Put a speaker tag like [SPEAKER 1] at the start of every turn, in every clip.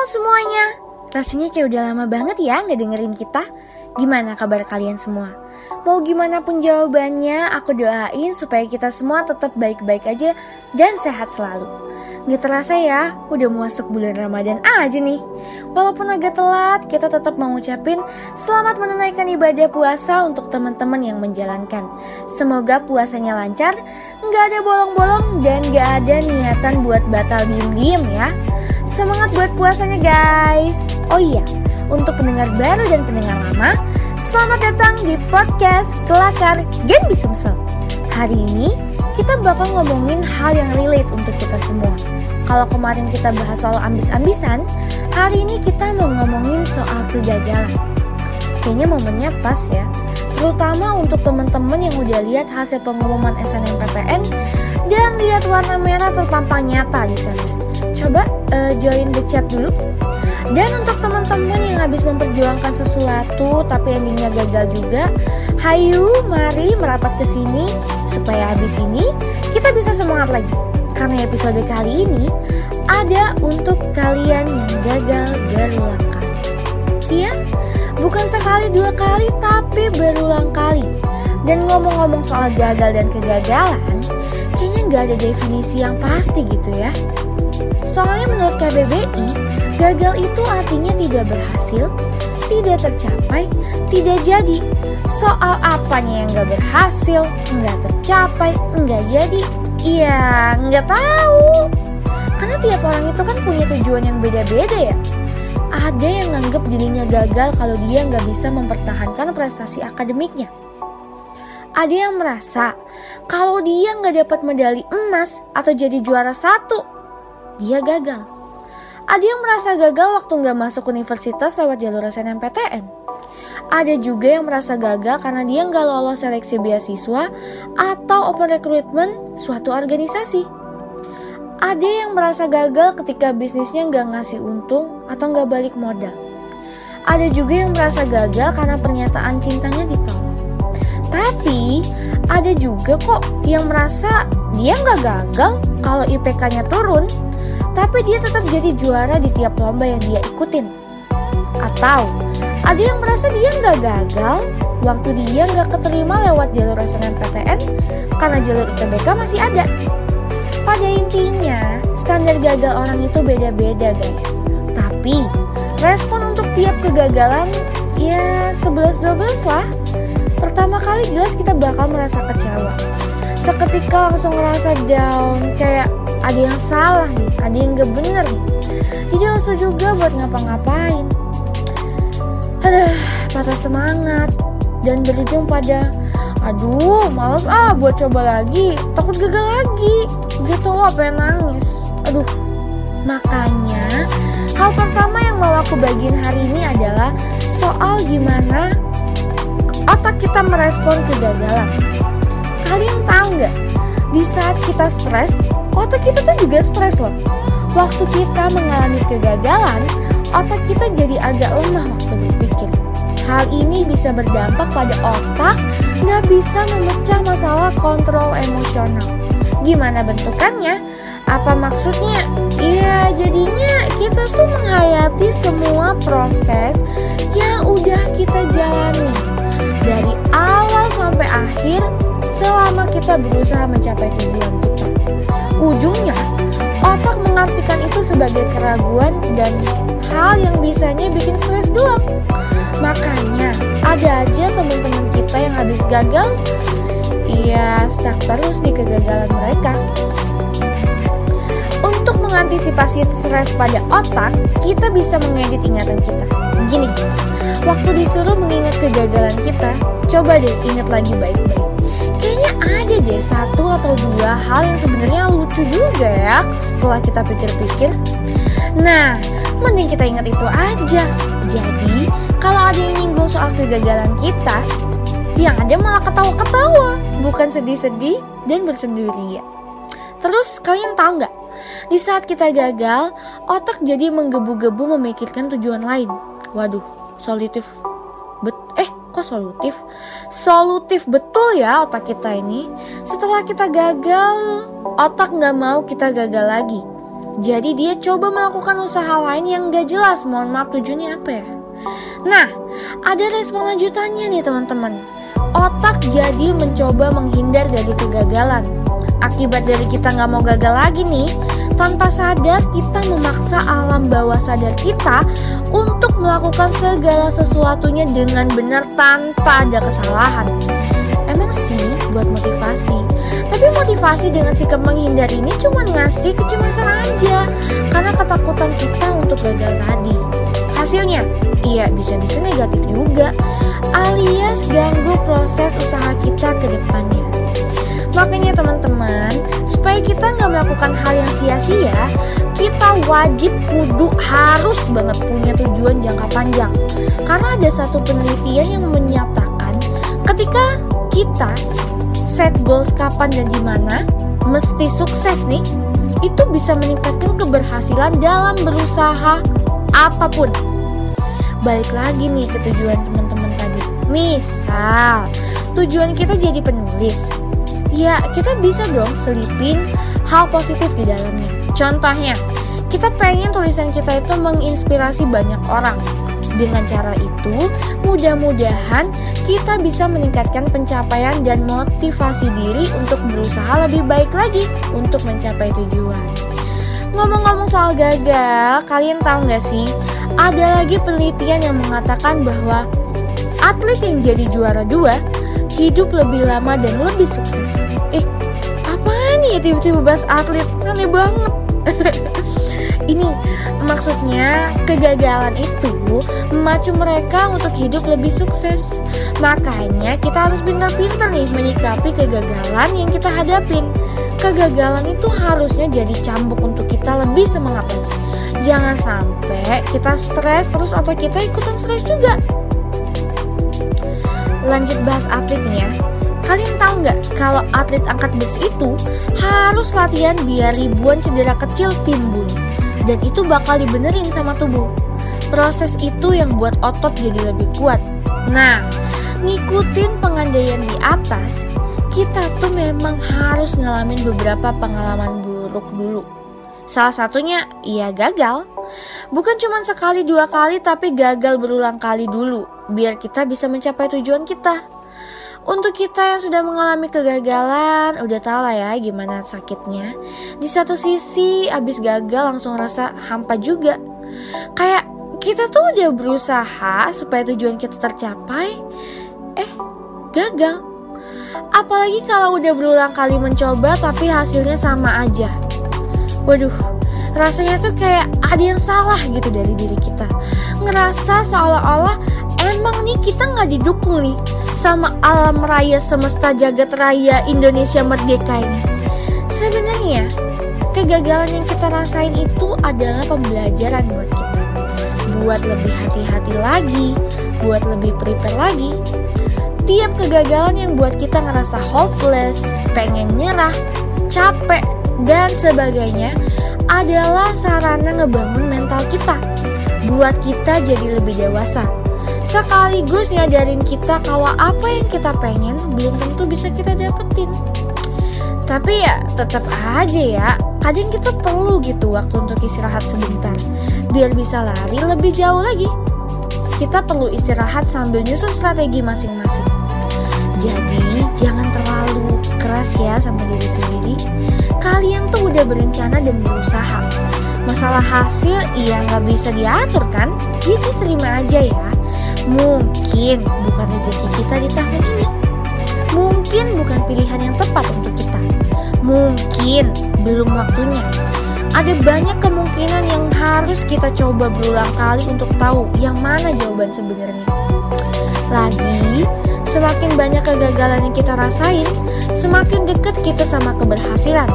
[SPEAKER 1] Semuanya, rasanya kayak udah lama banget ya nggak dengerin kita. Gimana kabar kalian semua? Mau gimana pun jawabannya, aku doain supaya kita semua tetap baik-baik aja dan sehat selalu. Gak terasa ya, udah masuk bulan Ramadan aja nih. Walaupun agak telat, kita tetap mau ngucapin selamat menunaikan ibadah puasa untuk teman-teman yang menjalankan. Semoga puasanya lancar, nggak ada bolong-bolong dan nggak ada niatan buat batal diem-diem ya. Semangat buat puasanya guys. Oh iya, untuk pendengar baru dan pendengar lama, selamat datang di podcast Kelakar Gen Bisumsel. Hari ini kita bakal ngomongin hal yang relate untuk kita semua. Kalau kemarin kita bahas soal ambis-ambisan, hari ini kita mau ngomongin soal kegagalan. Kayaknya momennya pas ya, terutama untuk teman-teman yang udah lihat hasil pengumuman SNMPTN dan lihat warna merah terpampang nyata di sana. Coba uh, join the chat dulu. Dan untuk teman-teman yang habis memperjuangkan sesuatu tapi endingnya gagal juga, hayu mari merapat ke sini supaya habis ini kita bisa semangat lagi. Karena episode kali ini ada untuk kalian yang gagal berulang kali. Iya, bukan sekali dua kali tapi berulang kali. Dan ngomong-ngomong soal gagal dan kegagalan, kayaknya nggak ada definisi yang pasti gitu ya. Soalnya menurut KBBI, gagal itu artinya tidak berhasil, tidak tercapai, tidak jadi. Soal apanya yang gak berhasil, nggak tercapai, nggak jadi, ya nggak tahu. Karena tiap orang itu kan punya tujuan yang beda-beda ya. Ada yang nganggep dirinya gagal kalau dia nggak bisa mempertahankan prestasi akademiknya. Ada yang merasa kalau dia nggak dapat medali emas atau jadi juara satu, dia gagal. Ada yang merasa gagal waktu nggak masuk universitas lewat jalur SNMPTN. Ada juga yang merasa gagal karena dia nggak lolos seleksi beasiswa atau open recruitment suatu organisasi. Ada yang merasa gagal ketika bisnisnya nggak ngasih untung atau nggak balik modal. Ada juga yang merasa gagal karena pernyataan cintanya ditolak. Tapi ada juga kok yang merasa dia nggak gagal kalau IPK-nya turun, tapi dia tetap jadi juara di tiap lomba yang dia ikutin. Atau ada yang merasa dia nggak gagal waktu dia nggak keterima lewat jalur SNMPTN karena jalur ITBK masih ada. Pada intinya, standar gagal orang itu beda-beda guys. Tapi, respon untuk tiap kegagalan ya 11-12 lah. Pertama kali jelas kita bakal merasa kecewa. Seketika langsung ngerasa down, kayak ada yang salah nih, ada yang gak bener nih. Jadi langsung juga buat ngapa-ngapain. Aduh, patah semangat dan berujung pada aduh males ah buat coba lagi. Takut gagal lagi. Gitu loh pengen nangis. Aduh. Makanya hal pertama yang mau aku bagiin hari ini adalah soal gimana otak kita merespon kegagalan. Kalian tahu nggak di saat kita stres otak kita tuh juga stres loh waktu kita mengalami kegagalan otak kita jadi agak lemah waktu berpikir Hal ini bisa berdampak pada otak nggak bisa memecah masalah kontrol emosional. Gimana bentukannya? Apa maksudnya? Iya, jadinya kita tuh menghayati semua proses yang udah kita jalani dari awal sampai akhir kita berusaha mencapai tujuan kita. Ujungnya, otak mengartikan itu sebagai keraguan dan hal yang bisanya bikin stres doang. Makanya ada aja teman-teman kita yang habis gagal, ya stuck terus di kegagalan mereka. Untuk mengantisipasi stres pada otak, kita bisa mengedit ingatan kita. Gini, waktu disuruh mengingat kegagalan kita, coba deh ingat lagi baik-baik. Ada deh satu atau dua hal yang sebenarnya lucu juga ya setelah kita pikir-pikir. Nah, mending kita ingat itu aja. Jadi, kalau ada yang nyinggung soal kegagalan kita, yang ada malah ketawa-ketawa, bukan sedih-sedih dan berseduria. Terus kalian tahu nggak? Di saat kita gagal, otak jadi menggebu-gebu memikirkan tujuan lain. Waduh, solutif. Bet eh, kok solutif? Solutif betul ya otak kita ini. Setelah kita gagal, otak nggak mau kita gagal lagi. Jadi dia coba melakukan usaha lain yang gak jelas. Mohon maaf tujuannya apa ya? Nah, ada respon lanjutannya nih teman-teman. Otak jadi mencoba menghindar dari kegagalan. Akibat dari kita nggak mau gagal lagi nih, tanpa sadar kita memaksa alam bawah sadar kita untuk melakukan segala sesuatunya dengan benar tanpa ada kesalahan. Emang sih buat motivasi, tapi motivasi dengan sikap menghindar ini cuma ngasih kecemasan aja karena ketakutan kita untuk gagal tadi. Hasilnya, iya bisa-bisa negatif juga, alias ganggu proses usaha kita ke depannya. Makanya teman-teman, supaya kita nggak melakukan hal yang sia-sia, kita wajib kudu harus banget punya tujuan jangka panjang. Karena ada satu penelitian yang menyatakan ketika kita set goals kapan dan di mana, mesti sukses nih, itu bisa meningkatkan keberhasilan dalam berusaha apa pun. Balik lagi nih ke tujuan teman-teman tadi. Misal, tujuan kita jadi penulis ya kita bisa dong selipin hal positif di dalamnya. Contohnya, kita pengen tulisan kita itu menginspirasi banyak orang. Dengan cara itu, mudah-mudahan kita bisa meningkatkan pencapaian dan motivasi diri untuk berusaha lebih baik lagi untuk mencapai tujuan. Ngomong-ngomong soal gagal, kalian tahu nggak sih? Ada lagi penelitian yang mengatakan bahwa atlet yang jadi juara dua hidup lebih lama dan lebih sukses. Eh, apa nih tiba-tiba bahas atlet? Aneh banget. Ini maksudnya kegagalan itu memacu mereka untuk hidup lebih sukses. Makanya kita harus pintar-pintar nih menyikapi kegagalan yang kita hadapin. Kegagalan itu harusnya jadi cambuk untuk kita lebih semangat. Jangan sampai kita stres terus atau kita ikutan stres juga lanjut bahas atlet nih ya. Kalian tahu nggak kalau atlet angkat besi itu harus latihan biar ribuan cedera kecil timbul dan itu bakal dibenerin sama tubuh. Proses itu yang buat otot jadi lebih kuat. Nah, ngikutin pengandaian di atas, kita tuh memang harus ngalamin beberapa pengalaman buruk dulu. Salah satunya, ia gagal. Bukan cuma sekali dua kali, tapi gagal berulang kali dulu biar kita bisa mencapai tujuan kita. Untuk kita yang sudah mengalami kegagalan, udah tau lah ya gimana sakitnya. Di satu sisi, abis gagal langsung rasa hampa juga. Kayak kita tuh udah berusaha supaya tujuan kita tercapai, eh gagal. Apalagi kalau udah berulang kali mencoba tapi hasilnya sama aja. Waduh, rasanya tuh kayak ada yang salah gitu dari diri kita. Ngerasa seolah-olah emang nih kita nggak didukung nih sama alam raya semesta jagat raya Indonesia merdeka ini. Sebenarnya kegagalan yang kita rasain itu adalah pembelajaran buat kita. Buat lebih hati-hati lagi, buat lebih prepare lagi. Tiap kegagalan yang buat kita ngerasa hopeless, pengen nyerah, capek, dan sebagainya adalah sarana ngebangun mental kita buat kita jadi lebih dewasa sekaligus nyadarin kita kalau apa yang kita pengen belum tentu bisa kita dapetin. Tapi ya tetap aja ya, kadang kita perlu gitu waktu untuk istirahat sebentar, biar bisa lari lebih jauh lagi. Kita perlu istirahat sambil nyusun strategi masing-masing. Jadi jangan terlalu keras ya sama diri sendiri. Kalian tuh udah berencana dan berusaha. Masalah hasil iya nggak bisa diatur kan? Jadi terima aja ya Mungkin bukan rezeki kita di tahun ini. Mungkin bukan pilihan yang tepat untuk kita. Mungkin belum waktunya. Ada banyak kemungkinan yang harus kita coba berulang kali untuk tahu yang mana jawaban sebenarnya. Lagi, semakin banyak kegagalan yang kita rasain, semakin dekat kita sama keberhasilan.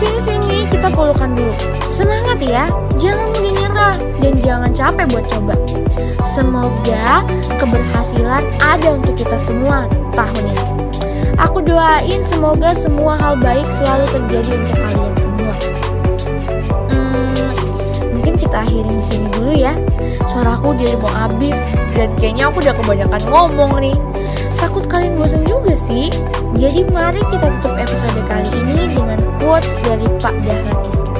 [SPEAKER 1] Sini-sini kita pelukan dulu. Semangat ya, jangan mudah nyerah dan jangan capek buat coba. Semoga keberhasilan ada untuk kita semua tahun ini. Aku doain semoga semua hal baik selalu terjadi untuk kalian semua. Hmm, mungkin kita akhirin di sini dulu ya. Suaraku jadi mau habis dan kayaknya aku udah kebanyakan ngomong nih. Takut kalian bosan juga sih. Jadi mari kita tutup episode kali ini dengan quotes dari Pak Dahlan Iskan.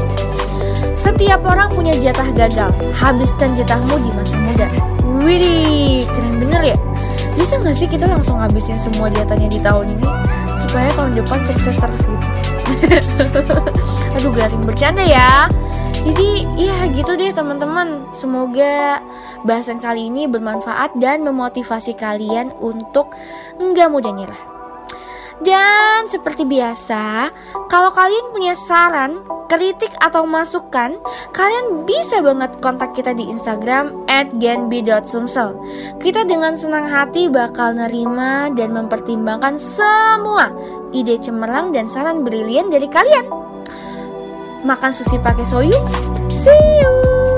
[SPEAKER 1] Setiap orang punya jatah gagal. Habiskan jatahmu di masa muda. Widih, keren bener ya? Bisa gak sih kita langsung habisin semua jatahnya di tahun ini? Supaya tahun depan sukses terus gitu. Aduh garing bercanda ya. Jadi ya gitu deh teman-teman. Semoga bahasan kali ini bermanfaat dan memotivasi kalian untuk nggak mudah nyerah. Dan seperti biasa, kalau kalian punya saran, kritik atau masukan, kalian bisa banget kontak kita di Instagram @genbi.sumsel. Kita dengan senang hati bakal nerima dan mempertimbangkan semua ide cemerlang dan saran brilian dari kalian. Makan sushi pakai soyu. See you.